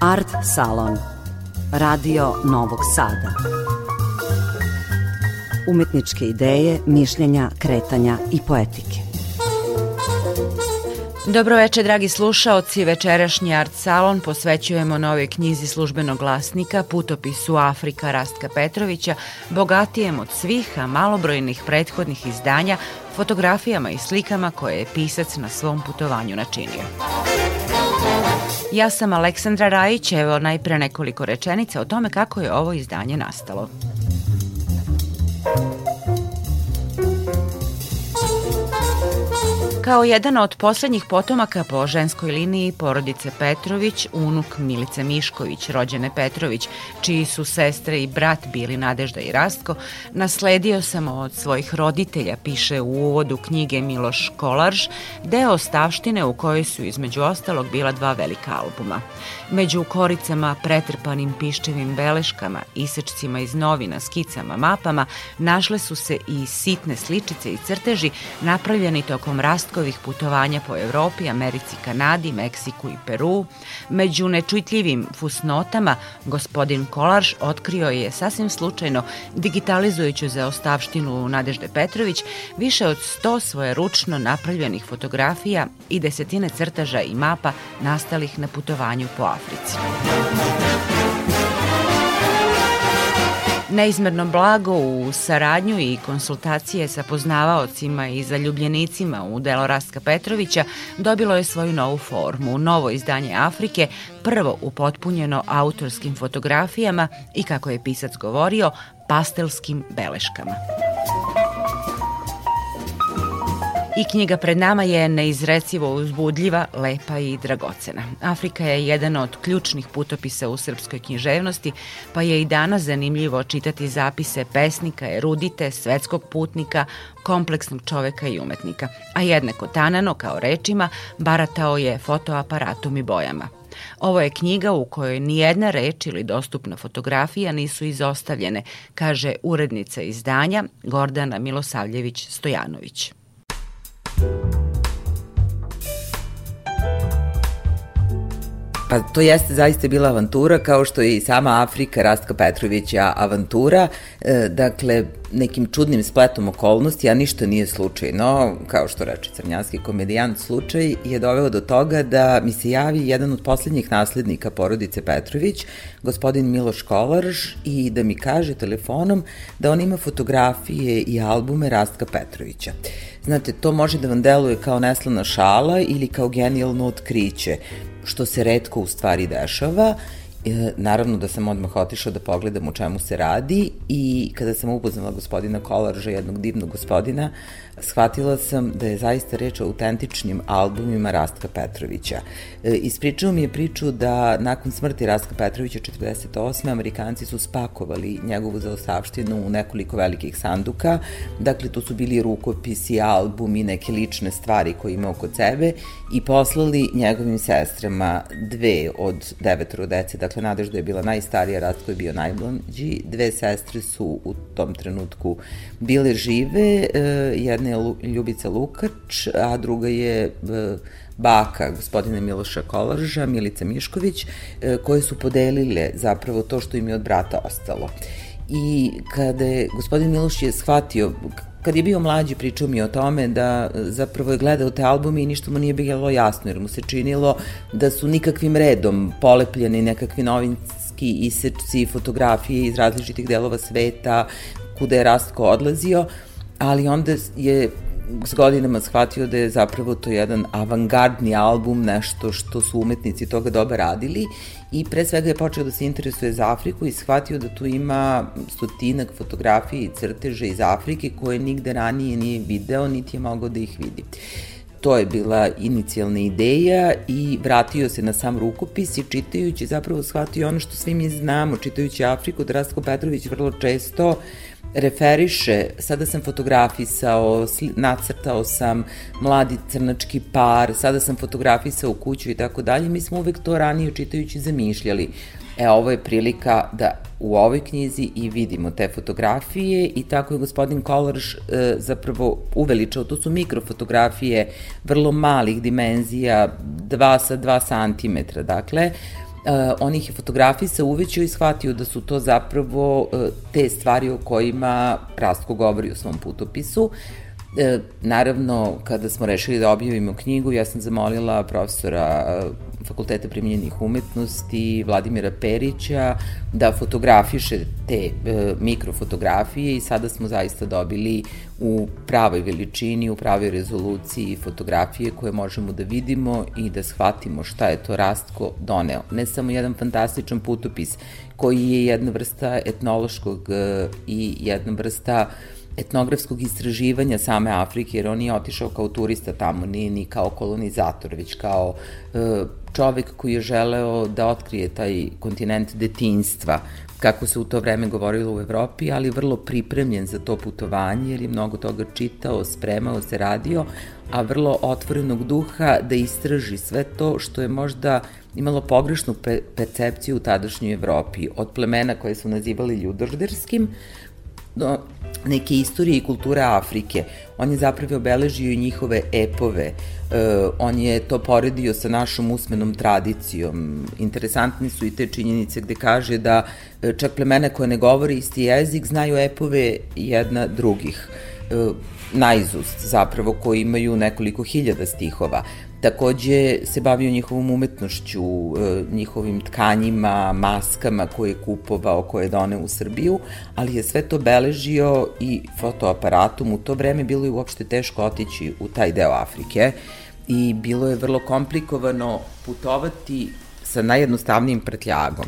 Art Salon Radio Novog Sada Umetničke ideje, mišljenja, kretanja i poetike Dobro veče, dragi slušaoci. Večerašnji Art Salon posvećujemo novoj knjizi službenog glasnika, putopisu Afrika Rastka Petrovića, bogatijem od svih, a malobrojnih prethodnih izdanja, fotografijama i slikama koje je pisac na svom putovanju načinio. Ja sam Aleksandra Rajić, evo najpre nekoliko rečenica o tome kako je ovo izdanje nastalo. Kao jedan od poslednjih potomaka po ženskoj liniji porodice Petrović, unuk Milice Mišković, rođene Petrović, čiji su sestre i brat bili Nadežda i Rastko, nasledio sam od svojih roditelja, piše u uvodu knjige Miloš Kolarž, deo stavštine u kojoj su između ostalog bila dva velika albuma. Među koricama, pretrpanim piščevim beleškama, isečcima iz novina, skicama, mapama, našle su se i sitne sličice i crteži napravljeni tokom Rastkovih putovanja po Evropi, Americi, Kanadi, Meksiku i Peru. Među nečujtljivim fusnotama gospodin Kolarš otkrio je sasvim slučajno, digitalizujući za ostavštinu Nadežde Petrović, više od 100 svoje ručno napravljenih fotografija i desetine crtaža i mapa nastalih na putovanju po Africi. Neizmerno blago u saradnju i konsultacije sa poznavaocima i zaljubljenicima u delo Rastka Petrovića dobilo je svoju novu formu, novo izdanje Afrike, prvo upotpunjeno autorskim fotografijama i, kako je pisac govorio, pastelskim beleškama. I knjiga pred nama je neizrecivo uzbudljiva, lepa i dragocena. Afrika je jedan od ključnih putopisa u srpskoj književnosti, pa je i danas zanimljivo čitati zapise pesnika, erudite, svetskog putnika, kompleksnog čoveka i umetnika. A jednako tanano, kao rečima, baratao je fotoaparatom i bojama. Ovo je knjiga u kojoj nijedna reč ili dostupna fotografija nisu izostavljene, kaže urednica izdanja Gordana Milosavljević-Stojanović. Thank you Pa to jeste zaista bila avantura, kao što je i sama Afrika Rastka Petrovića avantura. E, dakle, nekim čudnim spletom okolnosti, a ništa nije slučajno, kao što reče crnjanski komedijant, slučaj je doveo do toga da mi se javi jedan od poslednjih naslednika porodice Petrović, gospodin Miloš Kolarž, i da mi kaže telefonom da on ima fotografije i albume Rastka Petrovića. Znate, to može da vam deluje kao neslana šala ili kao genijalno otkriće, što se redko u stvari dešava, E, naravno da sam odmah otišao da pogledam u čemu se radi i kada sam upoznala gospodina Kolarža, jednog divnog gospodina, shvatila sam da je zaista reč o autentičnim albumima Rastka Petrovića. E, ispričao mi je priču da nakon smrti Rastka Petrovića 48. Amerikanci su spakovali njegovu zaostavštinu u nekoliko velikih sanduka, dakle to su bili rukopisi, albumi, neke lične stvari koje imao kod sebe i poslali njegovim sestrama dve od devetoro dece, dakle Nadežda je bila najstarija, Rastko je bio najmlađi, dve sestre su u tom trenutku bile žive, e, jedna je Ljubica Lukač, a druga je e, baka gospodina Miloša Kolarža, Milica Mišković, e, koje su podelile zapravo to što im je od brata ostalo. I kada je gospodin Miloš je shvatio kad je bio mlađi pričao mi o tome da zapravo je gledao te albume i ništa mu nije bilo jasno jer mu se činilo da su nikakvim redom polepljeni nekakvi novinski isečci, fotografije iz različitih delova sveta kuda je Rastko odlazio, ali onda je s godinama shvatio da je zapravo to jedan avangardni album, nešto što su umetnici toga doba radili i pre svega je počeo da se interesuje za Afriku i shvatio da tu ima stotinak fotografija i crteža iz Afrike koje nigde ranije nije video, niti je mogao da ih vidi. To je bila inicijalna ideja i vratio se na sam rukopis i čitajući zapravo shvatio ono što svi mi znamo, čitajući Afriku, Rastko Petrović vrlo često referiše, sada sam fotografisao, nacrtao sam mladi crnački par, sada sam fotografisao kuću i tako dalje, mi smo uvek to ranije čitajući zamišljali. E, ovo je prilika da u ovoj knjizi i vidimo te fotografije i tako je gospodin Kolarž e, zapravo uveličao, to su mikrofotografije vrlo malih dimenzija, 2 sa 2 cm, dakle, on ih je fotografisao, uvećao i shvatio da su to zapravo te stvari o kojima Rastko govori u svom putopisu. E, naravno, kada smo rešili da objavimo knjigu, ja sam zamolila profesora e, Fakulteta primjenjenih umetnosti Vladimira Perića da fotografiše te e, mikrofotografije i sada smo zaista dobili u pravoj veličini, u pravoj rezoluciji fotografije koje možemo da vidimo i da shvatimo šta je to Rastko doneo. Ne samo jedan fantastičan putopis koji je jedna vrsta etnološkog e, i jedna vrsta uh, etnografskog istraživanja same Afrike, jer on nije otišao kao turista tamo, nije ni kao kolonizator, već kao e, čovek koji je želeo da otkrije taj kontinent detinstva, kako se u to vreme govorilo u Evropi, ali vrlo pripremljen za to putovanje, jer je mnogo toga čitao, spremao se, radio, a vrlo otvorenog duha da istraži sve to što je možda imalo pogrešnu percepciju u tadašnjoj Evropi, od plemena koje su nazivali ljudožderskim, do neke istorije i kulture Afrike. On je zapravo obeležio i njihove epove. E, on je to poredio sa našom usmenom tradicijom. Interesantni su i te činjenice gde kaže da e, čak plemena koje ne govore isti jezik znaju epove jedna drugih e, zapravo koji imaju nekoliko hiljada stihova. Takođe se bavio njihovom umetnošću, e, njihovim tkanjima, maskama koje je kupovao, koje je doneo u Srbiju, ali je sve to beležio i fotoaparatom. U to vreme bilo je uopšte teško otići u taj deo Afrike i bilo je vrlo komplikovano putovati sa najjednostavnijim prtljagom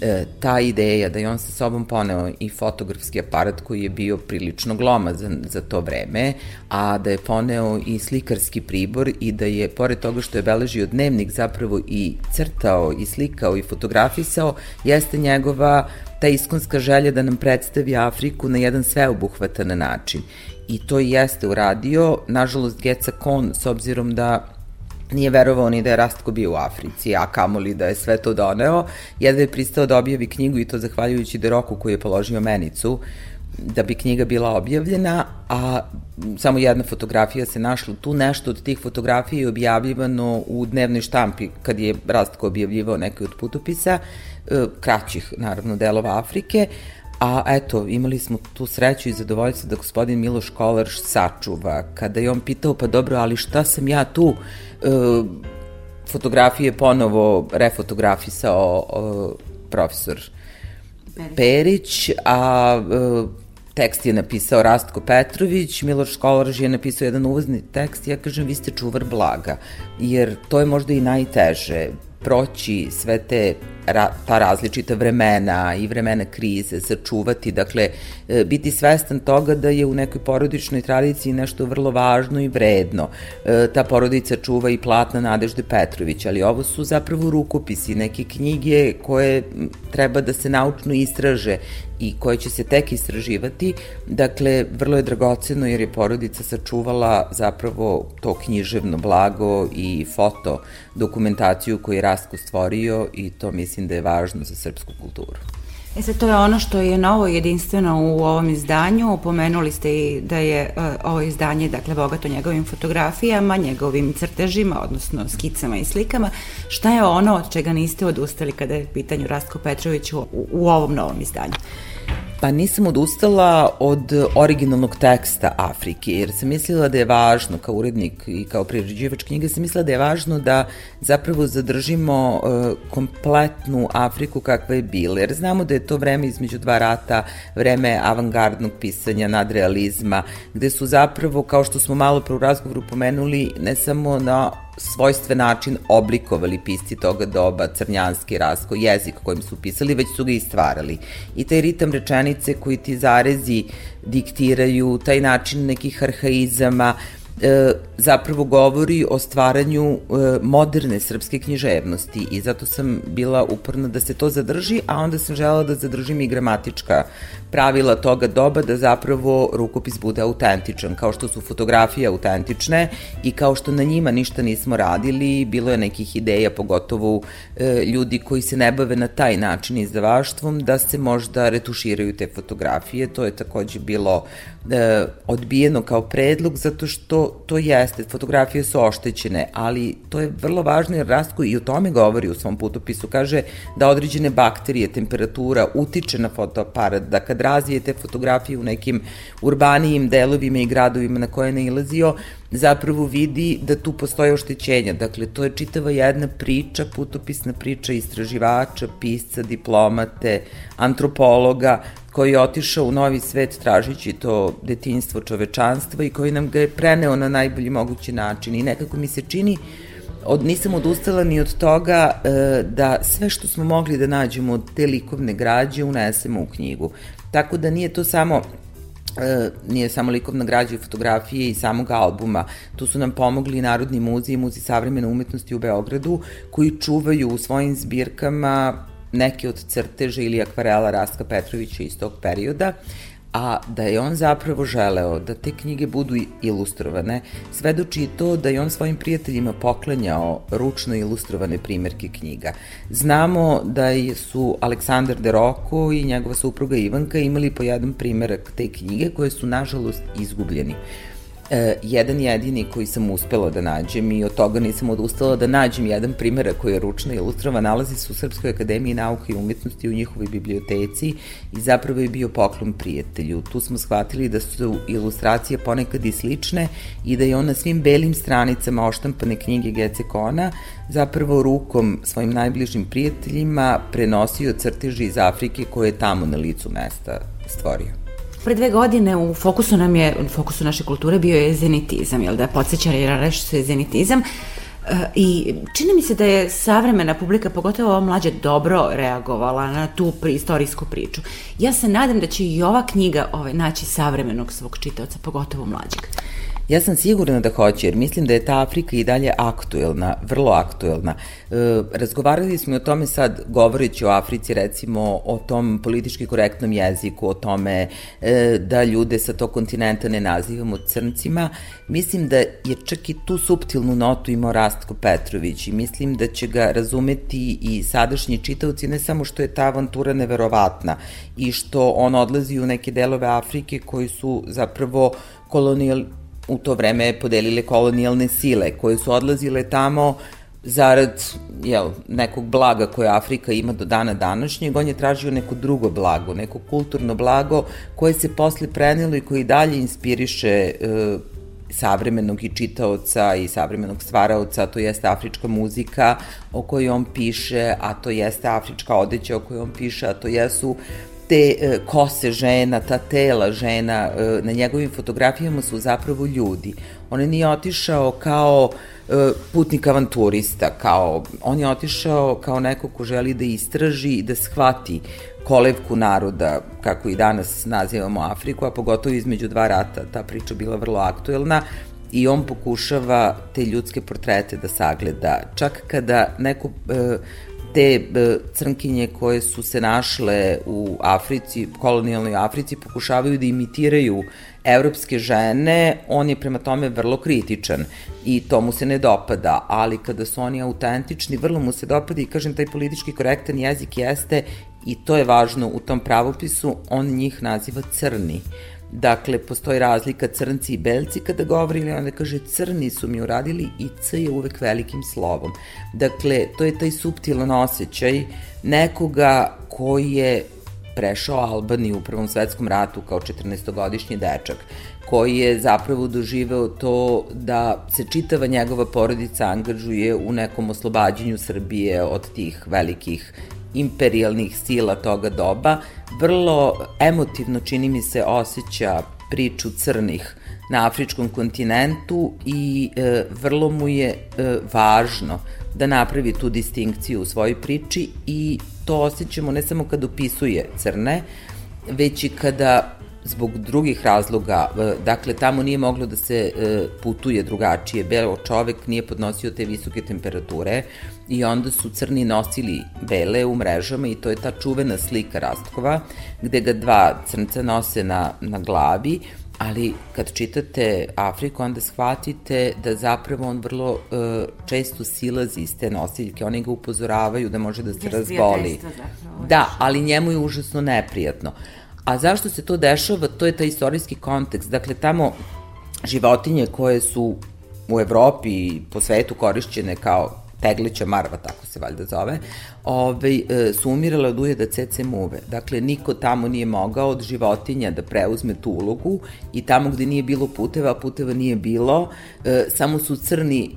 e, ta ideja da je on sa sobom poneo i fotografski aparat koji je bio prilično glomazan za to vreme, a da je poneo i slikarski pribor i da je, pored toga što je beležio dnevnik, zapravo i crtao i slikao i fotografisao, jeste njegova ta iskonska želja da nam predstavi Afriku na jedan sveobuhvatan način. I to jeste uradio, nažalost Geca Kon, s obzirom da nije verovao ni da je Rastko bio u Africi, a kamoli da je sve to doneo. Jedva je pristao da objavi knjigu i to zahvaljujući Deroku koji je položio menicu da bi knjiga bila objavljena, a samo jedna fotografija se našla tu, nešto od tih fotografija je objavljivano u dnevnoj štampi kad je Rastko objavljivao neke od putopisa, e, kraćih naravno delova Afrike, A eto, imali smo tu sreću i zadovoljstvo da gospodin Miloš Kolarš sačuva. Kada je on pitao, pa dobro, ali šta sam ja tu? E, fotografije ponovo refotografisao e, profesor Perić, Perić a e, tekst je napisao Rastko Petrović, Miloš Kolarž je napisao jedan uvozni tekst, ja kažem vi ste čuvar blaga, jer to je možda i najteže proći sve te ra, ta različita vremena i vremena krize, sačuvati, dakle, e, biti svestan toga da je u nekoj porodičnoj tradiciji nešto vrlo važno i vredno. E, ta porodica čuva i platna Nadežde Petrović, ali ovo su zapravo rukopisi, neke knjige koje treba da se naučno istraže i koje će se tek istraživati. Dakle, vrlo je dragoceno jer je porodica sačuvala zapravo to književno blago i foto dokumentaciju koju je Rasko stvorio i to mislim da je važno za srpsku kulturu. E sad, to je ono što je novo jedinstveno u ovom izdanju. Pomenuli ste i da je uh, ovo izdanje, dakle, bogato njegovim fotografijama, njegovim crtežima, odnosno skicama i slikama. Šta je ono od čega niste odustali kada je pitanju Rastko Petrović u, u ovom novom izdanju? Pa nisam odustala od originalnog teksta Afrike, jer sam mislila da je važno, kao urednik i kao priređivač knjige, sam mislila da je važno da zapravo zadržimo uh, kompletnu Afriku kakva je bila, jer znamo da je to vreme između dva rata, vreme avangardnog pisanja, nadrealizma, gde su zapravo, kao što smo malo pre u razgovoru pomenuli, ne samo na svojstven način oblikovali pisci toga doba, crnjanski rasko, jezik kojim su pisali, već su ga i stvarali. I taj ritam rečenice koji ti zarezi diktiraju, taj način nekih arhaizama, e, zapravo govori o stvaranju e, moderne srpske književnosti i zato sam bila uporna da se to zadrži, a onda sam žela da zadržim i gramatička pravila toga doba da zapravo rukopis bude autentičan, kao što su fotografije autentične i kao što na njima ništa nismo radili, bilo je nekih ideja, pogotovo e, ljudi koji se ne bave na taj način izdavaštvom, da se možda retuširaju te fotografije, to je takođe bilo e, odbijeno kao predlog zato što to, jeste, fotografije su oštećene, ali to je vrlo važno jer Rastko i o tome govori u svom putopisu, kaže da određene bakterije, temperatura utiče na fotoaparat, da kad razvijete fotografije u nekim urbanijim delovima i gradovima na koje je nailazio, zapravo vidi da tu postoje oštećenja. Dakle, to je čitava jedna priča, putopisna priča istraživača, pisca, diplomate, antropologa, koji je otišao u novi svet tražići to detinstvo čovečanstva i koji nam ga je preneo na najbolji mogući način. I nekako mi se čini, od, nisam odustala ni od toga e, da sve što smo mogli da nađemo od te likovne građe unesemo u knjigu. Tako da nije to samo e, nije samo likovna građa i fotografije i samog albuma. Tu su nam pomogli Narodni muzej i Muzej savremene umetnosti u Beogradu, koji čuvaju u svojim zbirkama neke od crteža ili akvarela Rastka Petrovića iz tog perioda, a da je on zapravo želeo da te knjige budu ilustrovane, svedoči i to da je on svojim prijateljima poklanjao ručno ilustrovane primerke knjiga. Znamo da su Aleksandar de Roko i njegova supruga Ivanka imali po jedan primerak te knjige koje su nažalost izgubljeni e, jedan jedini koji sam uspela da nađem i od toga nisam odustala da nađem jedan primjera koji je ručno ilustrovan, nalazi se u Srpskoj akademiji nauke i umetnosti u njihovoj biblioteci i zapravo je bio poklon prijatelju. Tu smo shvatili da su ilustracije ponekad i slične i da je on na svim belim stranicama oštampane knjige Gece Kona zapravo rukom svojim najbližim prijateljima prenosio crteži iz Afrike koje je tamo na licu mesta stvorio. Pre dve godine u fokusu nam je, u fokusu naše kulture bio je zenitizam, jel da podsjeća i reš se zenitizam. E, I čini mi se da je savremena publika, pogotovo ova mlađa, dobro reagovala na tu istorijsku priču. Ja se nadam da će i ova knjiga ovaj, naći savremenog svog čitaoca, pogotovo mlađeg. Ja sam sigurna da hoće, jer mislim da je ta Afrika i dalje aktuelna, vrlo aktuelna. E, razgovarali smo o tome sad, govoreći o Africi, recimo o tom politički korektnom jeziku, o tome e, da ljude sa tog kontinenta ne nazivamo crncima. Mislim da je čak i tu subtilnu notu imao Rastko Petrović i mislim da će ga razumeti i sadašnji čitavci, ne samo što je ta avantura neverovatna i što on odlazi u neke delove Afrike koji su zapravo kolonijal, u to vreme podelile kolonijalne sile koje su odlazile tamo zarad jel, nekog blaga koje Afrika ima do dana današnjeg, on je tražio neko drugo blago, neko kulturno blago koje se posle prenelo i koje i dalje inspiriše e, savremenog i čitaoca i savremenog stvaraoca, to jeste afrička muzika o kojoj on piše, a to jeste afrička odeća o kojoj on piše, a to jesu te e, kose žena, ta tela žena e, na njegovim fotografijama su zapravo ljudi. On je nije otišao kao e, putnik avanturista, kao, on je otišao kao neko ko želi da istraži i da shvati kolevku naroda, kako i danas nazivamo Afriku, a pogotovo između dva rata, ta priča bila vrlo aktuelna, i on pokušava te ljudske portrete da sagleda. Čak kada neko e, te e, crnkinje koje su se našle u Africi, kolonijalnoj Africi, pokušavaju da imitiraju evropske žene, on je prema tome vrlo kritičan i to mu se ne dopada, ali kada su oni autentični, vrlo mu se dopada i kažem taj politički korektan jezik jeste i to je važno u tom pravopisu, on njih naziva crni. Dakle, postoji razlika crnci i belci kada govori ili onda kaže crni su mi uradili i C je uvek velikim slovom. Dakle, to je taj subtilan osjećaj nekoga koji je prešao Albaniju u Prvom svetskom ratu kao 14-godišnji dečak, koji je zapravo doživeo to da se čitava njegova porodica angažuje u nekom oslobađanju Srbije od tih velikih imperialnih sila toga doba, vrlo emotivno čini mi se osjeća priču crnih na afričkom kontinentu i e, vrlo mu je e, važno da napravi tu distinkciju u svojoj priči i to osjećamo ne samo kad opisuje crne, već i kada zbog drugih razloga, e, dakle tamo nije moglo da se e, putuje drugačije, belo čovek nije podnosio te visoke temperature i onda su crni nosili bele u mrežama i to je ta čuvena slika Rastkova gde ga dva crnca nose na, na glavi, ali kad čitate Afriku onda shvatite da zapravo on vrlo uh, često silazi iz te nosiljke, oni ga upozoravaju da može da se razboli. Da, ali njemu je užasno neprijatno. A zašto se to dešava? To je taj istorijski kontekst. Dakle, tamo životinje koje su u Evropi i po svetu korišćene kao teglića marva, tako se valjda zove, ove, e, su umirale od ujeda cece muve. Dakle, niko tamo nije mogao od životinja da preuzme tu ulogu i tamo gde nije bilo puteva, puteva nije bilo, e, samo su crni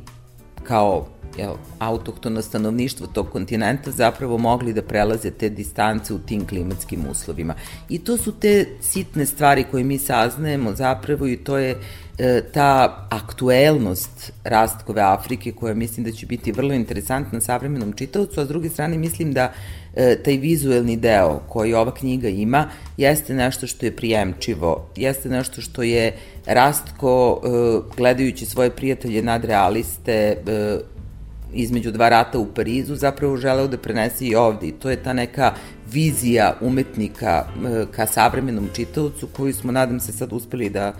kao jel, autohtono stanovništvo tog kontinenta zapravo mogli da prelaze te distance u tim klimatskim uslovima. I to su te sitne stvari koje mi saznajemo zapravo i to je e, ta aktuelnost rastkove Afrike koja mislim da će biti vrlo interesantna savremenom čitavcu, a s druge strane mislim da e, taj vizuelni deo koji ova knjiga ima jeste nešto što je prijemčivo, jeste nešto što je Rastko e, gledajući svoje prijatelje nadrealiste e, između dva rata u Parizu zapravo želeo da prenese i ovde. I to je ta neka vizija umetnika e, ka savremenom čitavcu koju smo nadam se sad uspeli da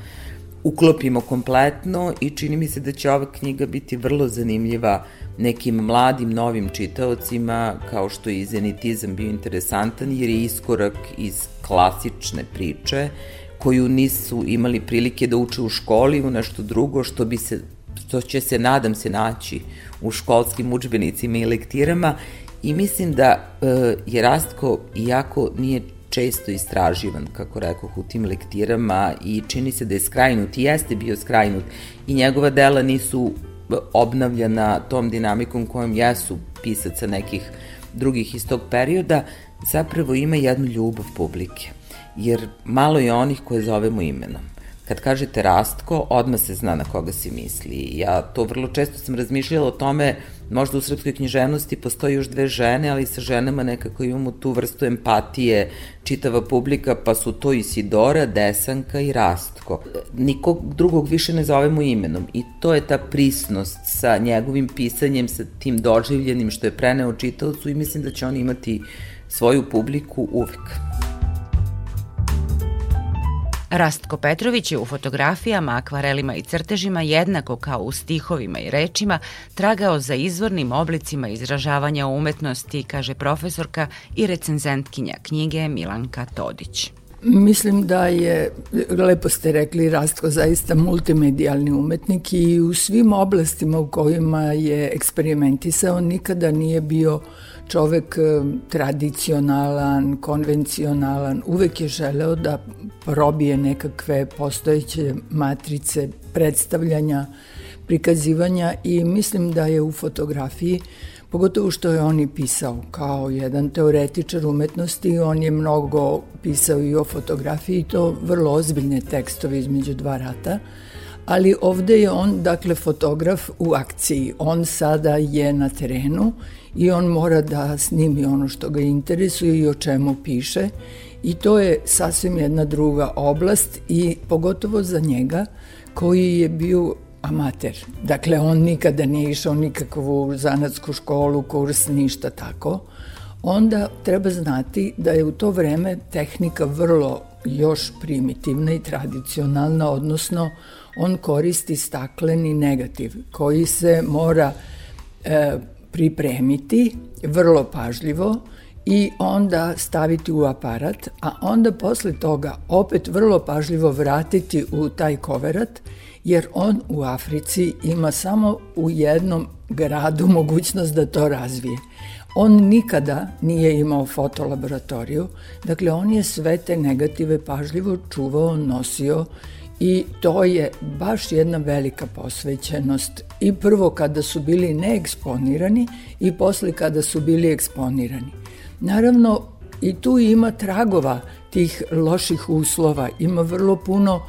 uklopimo kompletno i čini mi se da će ova knjiga biti vrlo zanimljiva nekim mladim novim čitaocima kao što je i zenitizam bio interesantan jer je iskorak iz klasične priče koju nisu imali prilike da uče u školi u nešto drugo što bi se što će se nadam se naći u školskim učbenicima i lektirama i mislim da e, je Rastko, iako nije često istraživan, kako rekao, u tim lektirama i čini se da je skrajnut i jeste bio skrajnut i njegova dela nisu obnavljana tom dinamikom kojom jesu pisaca nekih drugih iz tog perioda, zapravo ima jednu ljubav publike. Jer malo je onih koje zovemo imenom. Kad kažete Rastko, odmah se zna na koga se misli. Ja to vrlo često sam razmišljala o tome, možda u srpskoj književnosti postoji još dve žene, ali sa ženama nekako imamo tu vrstu empatije, čitava publika, pa su to Isidora, Desanka i Rastko. Nikog drugog više ne zovemo imenom i to je ta prisnost sa njegovim pisanjem, sa tim doživljenim što je preneo čitavcu i mislim da će on imati svoju publiku uvek. Rastko Petrović je u fotografijama, akvarelima i crtežima jednako kao u stihovima i rečima tragao za izvornim oblicima izražavanja umetnosti, kaže profesorka i recenzentkinja knjige Milanka Todić. Mislim da je, lepo ste rekli, Rastko zaista multimedijalni umetnik i u svim oblastima u kojima je eksperimentisao nikada nije bio čovek e, tradicionalan, konvencionalan, uvek je želeo da probije nekakve postojeće matrice predstavljanja, prikazivanja i mislim da je u fotografiji pogotovo što je on i pisao kao jedan teoretičar umetnosti, on je mnogo pisao i o fotografiji, to vrlo ozbiljne tekstove između dva rata, ali ovde je on, dakle, fotograf u akciji. On sada je na terenu i on mora da snimi ono što ga interesuje i o čemu piše i to je sasvim jedna druga oblast i pogotovo za njega koji je bio amater. Dakle, on nikada nije išao nikakvu zanatsku školu, kurs, ništa tako. Onda treba znati da je u to vreme tehnika vrlo još primitivna i tradicionalna, odnosno on koristi stakleni negativ koji se mora e, pripremiti vrlo pažljivo i onda staviti u aparat, a onda posle toga opet vrlo pažljivo vratiti u taj koverat, jer on u Africi ima samo u jednom gradu mogućnost da to razvije. On nikada nije imao fotolaboratoriju, dakle on je sve te negative pažljivo čuvao, nosio i to je baš jedna velika posvećenost i prvo kada su bili neeksponirani i posle kada su bili eksponirani. Naravno, i tu ima tragova tih loših uslova, ima vrlo puno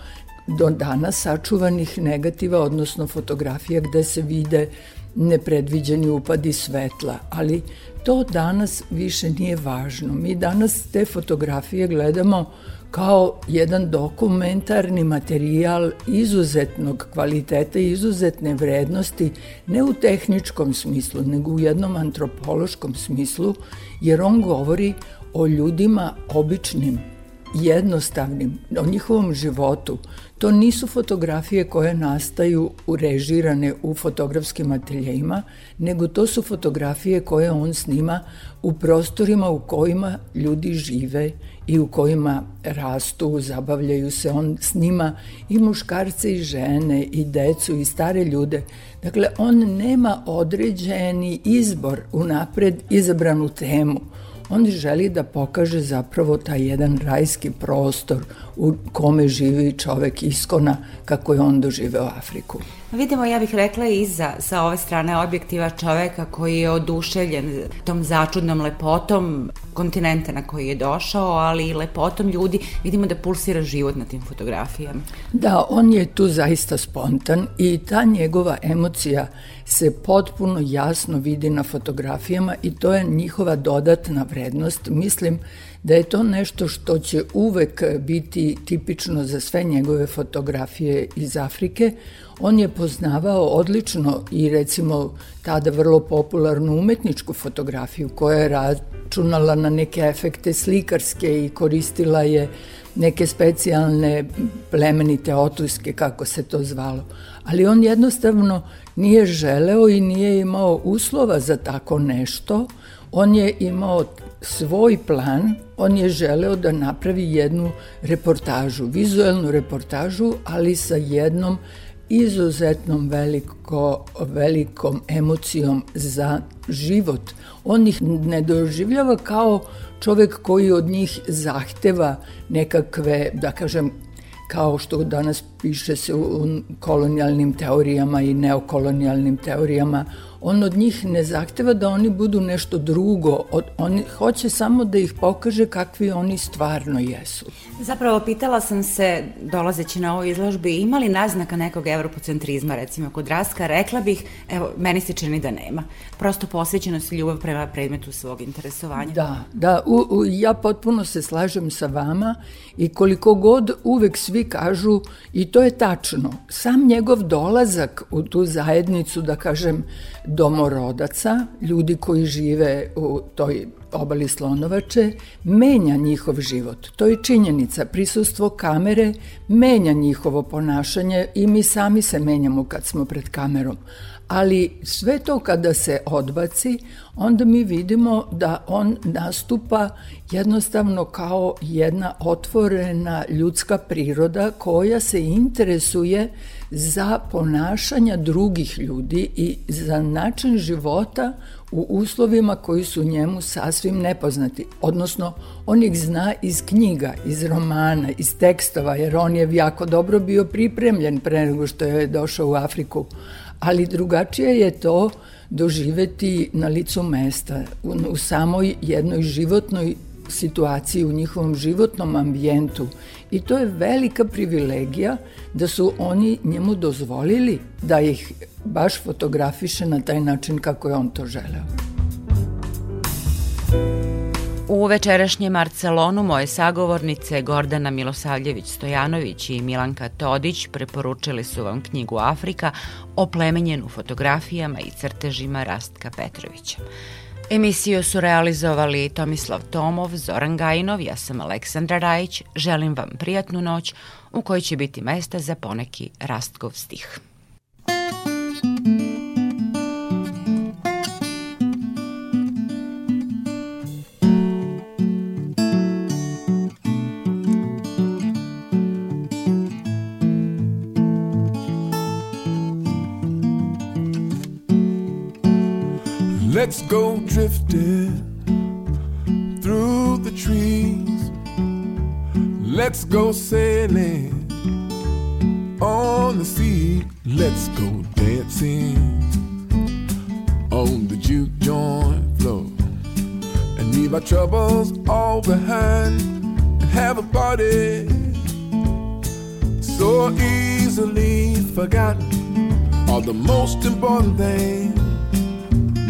do dana sačuvanih negativa, odnosno fotografija gde se vide nepredviđeni upadi svetla, ali to danas više nije važno. Mi danas te fotografije gledamo kao jedan dokumentarni materijal izuzetnog kvaliteta i izuzetne vrednosti, ne u tehničkom smislu, nego u jednom antropološkom smislu, jer on govori o ljudima običnim, jednostavnim, o njihovom životu. To nisu fotografije koje nastaju urežirane u fotografskim ateljejima, nego to su fotografije koje on snima u prostorima u kojima ljudi žive i u kojima rastu, zabavljaju se. On snima i muškarce i žene i decu i stare ljude. Dakle, on nema određeni izbor unapred izabranu temu on želi da pokaže zapravo taj jedan rajski prostor u kome živi čovek iskona kako je on doživeo Afriku. Vidimo, ja bih rekla i za, sa ove strane objektiva čoveka koji je oduševljen tom začudnom lepotom kontinenta na koji je došao, ali i lepotom ljudi. Vidimo da pulsira život na tim fotografijama. Da, on je tu zaista spontan i ta njegova emocija se potpuno jasno vidi na fotografijama i to je njihova dodatna vrednost. Mislim da je to nešto što će uvek biti tipično za sve njegove fotografije iz Afrike. On je poznavao odlično i recimo tada vrlo popularnu umetničku fotografiju koja je računala na neke efekte slikarske i koristila je neke specijalne plemenite otuske, kako se to zvalo. Ali on jednostavno nije želeo i nije imao uslova za tako nešto. On je imao svoj plan, on je želeo da napravi jednu reportažu, vizuelnu reportažu, ali sa jednom izuzetnom veliko, velikom emocijom za život. On ih ne doživljava kao čovek koji od njih zahteva nekakve, da kažem, kao što danas piše se u kolonijalnim teorijama i neokolonijalnim teorijama, on od njih ne zahteva da oni budu nešto drugo, on hoće samo da ih pokaže kakvi oni stvarno jesu. Zapravo pitala sam se, dolazeći na ovoj izložbi, ima li naznaka nekog evropocentrizma, recimo kod Raska, rekla bih, evo, meni se čini da nema. Prosto posvećenost i ljubav prema predmetu svog interesovanja. Da, da, u, u, ja potpuno se slažem sa vama i koliko god uvek svi kažu, i to je tačno, sam njegov dolazak u tu zajednicu, da kažem, domorodaca, ljudi koji žive u toj obali Slonovače, menja njihov život. To je činjenica. Prisustvo kamere menja njihovo ponašanje i mi sami se menjamo kad smo pred kamerom. Ali sve to kada se odbaci, onda mi vidimo da on nastupa jednostavno kao jedna otvorena ljudska priroda koja se interesuje za ponašanja drugih ljudi i za način života u uslovima koji su njemu sasvim nepoznati. Odnosno, on ih zna iz knjiga, iz romana, iz tekstova, jer on je jako dobro bio pripremljen pre nego što je došao u Afriku. Ali drugačije je to doživeti na licu mesta, u, u samoj jednoj životnoj situaciji, u njihovom životnom ambijentu. I to je velika privilegija da su oni njemu dozvolili da ih baš fotografiše na taj način kako je on to želeo. U večerašnjem Marcelonu moje sagovornice Gordana Milosavljević-Stojanović i Milanka Todić preporučili su vam knjigu Afrika oplemenjenu fotografijama i crtežima Rastka Petrovića. Emisiju su realizovali Tomislav Tomov, Zoran Gajinov, ja sam Aleksandra Rajić. Želim vam prijatnu noć u kojoj će biti mesta za poneki Rastkov stih. Let's go drifting through the trees. Let's go sailing on the sea. Let's go dancing on the juke joint floor and leave our troubles all behind and have a party so easily forgotten. All the most important things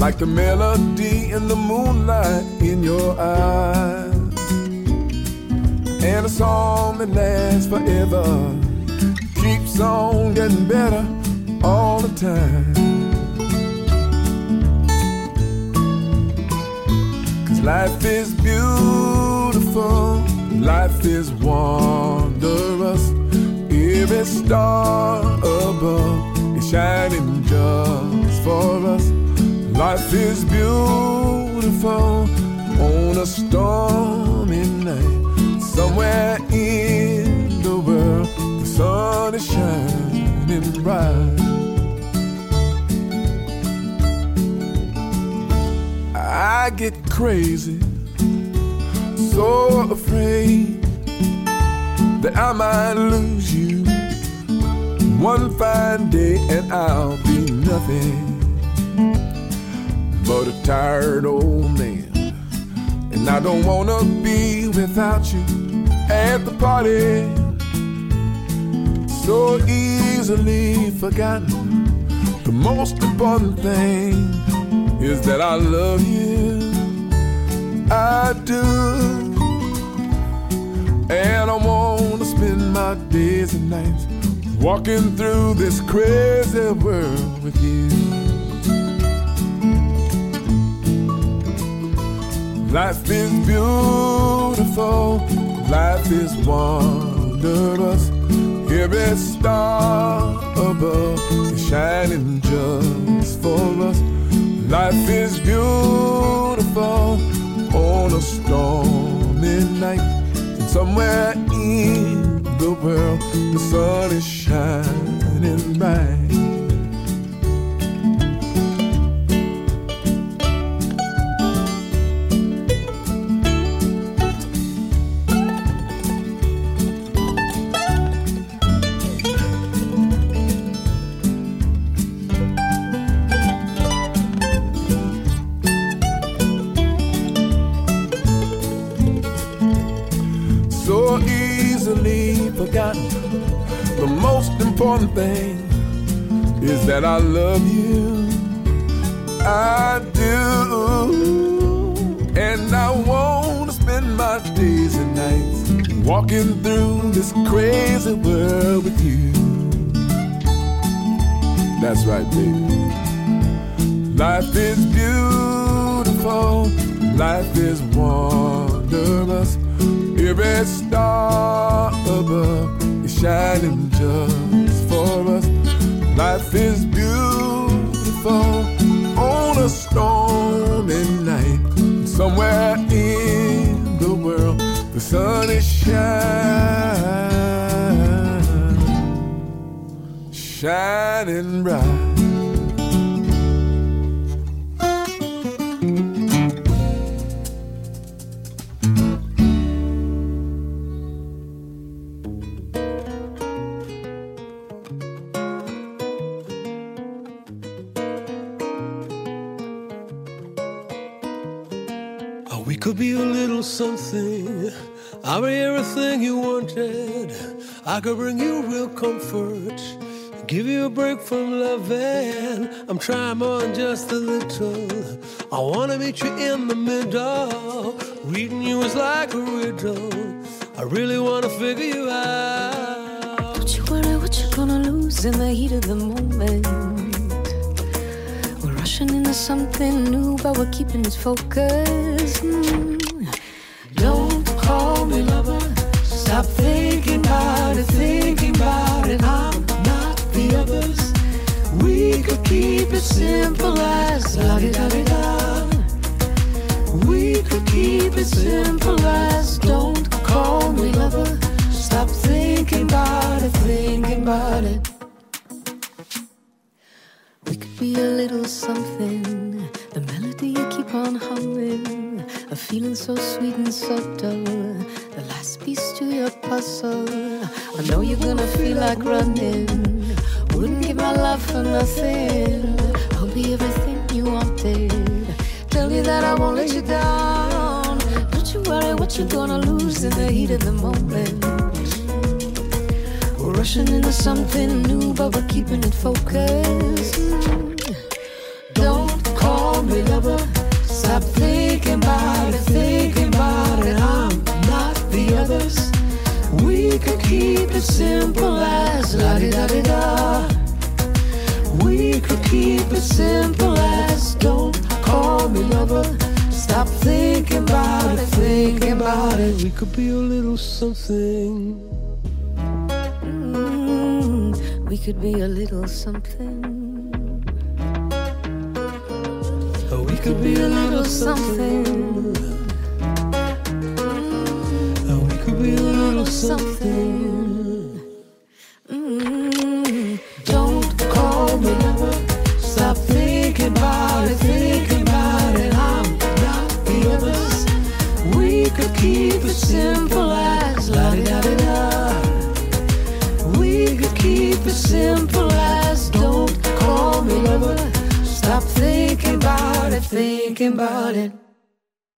like the melody in the moonlight in your eyes, and a song that lasts forever keeps on getting better all the time. Cause life is beautiful Life is wondrous. Life is beautiful on a stormy night. Somewhere in the world, the sun is shining bright. I get crazy, so afraid that I might lose you one fine day and I'll be nothing tired old man. And I don't wanna be without you at the party. So easily forgotten. The most important thing is that I love you. I do. And I wanna spend my days and nights walking through this crazy world with you. Life is beautiful, life is wondrous. Every star above is shining just for us. Life is beautiful on a stormy night. Somewhere in the world, the sun is shining bright. Important thing is that I love you. I do. And I want to spend my days and nights walking through this crazy world with you. That's right, baby. Life is beautiful, life is wondrous. Every star above shining just for us. Life is beautiful on a stormy night. Somewhere in the world, the sun is shining, shining bright. I could bring you real comfort. Give you a break from loving. I'm trying than just a little. I wanna meet you in the middle. Reading you is like a riddle. I really wanna figure you out. Don't you worry what you're gonna lose in the heat of the moment. We're rushing into something new, but we're keeping it focused. Mm. Don't call me lover. Stop thinking it, thinking about it. I'm not the others. We could keep it simple as la di da di da. We could keep it simple as don't call me lover. Stop thinking about it, thinking about it. We could be a little something. The melody you keep on humming. A feeling so sweet and subtle. Piece to your puzzle. I know you're gonna feel like running. Wouldn't give my love for nothing. I'll be everything you wanted. Tell you that I won't let you down. Don't you worry what you're gonna lose in the heat of the moment. We're rushing into something new, but we're keeping it focused. Mm. Don't call me lover. Stop thinking about We could keep it simple as la di da di da. We could keep it simple as don't call me lover. Stop thinking about it, thinking about it. We could be a little something. Mm, we could be a little something. Oh, we could be a little something. We could be a little something. Mm, don't call me lover. Stop thinking about it, thinking about it. I'm not the. We could keep it simple as. We could keep it simple as don't call me lover. Stop thinking about it, thinking about it.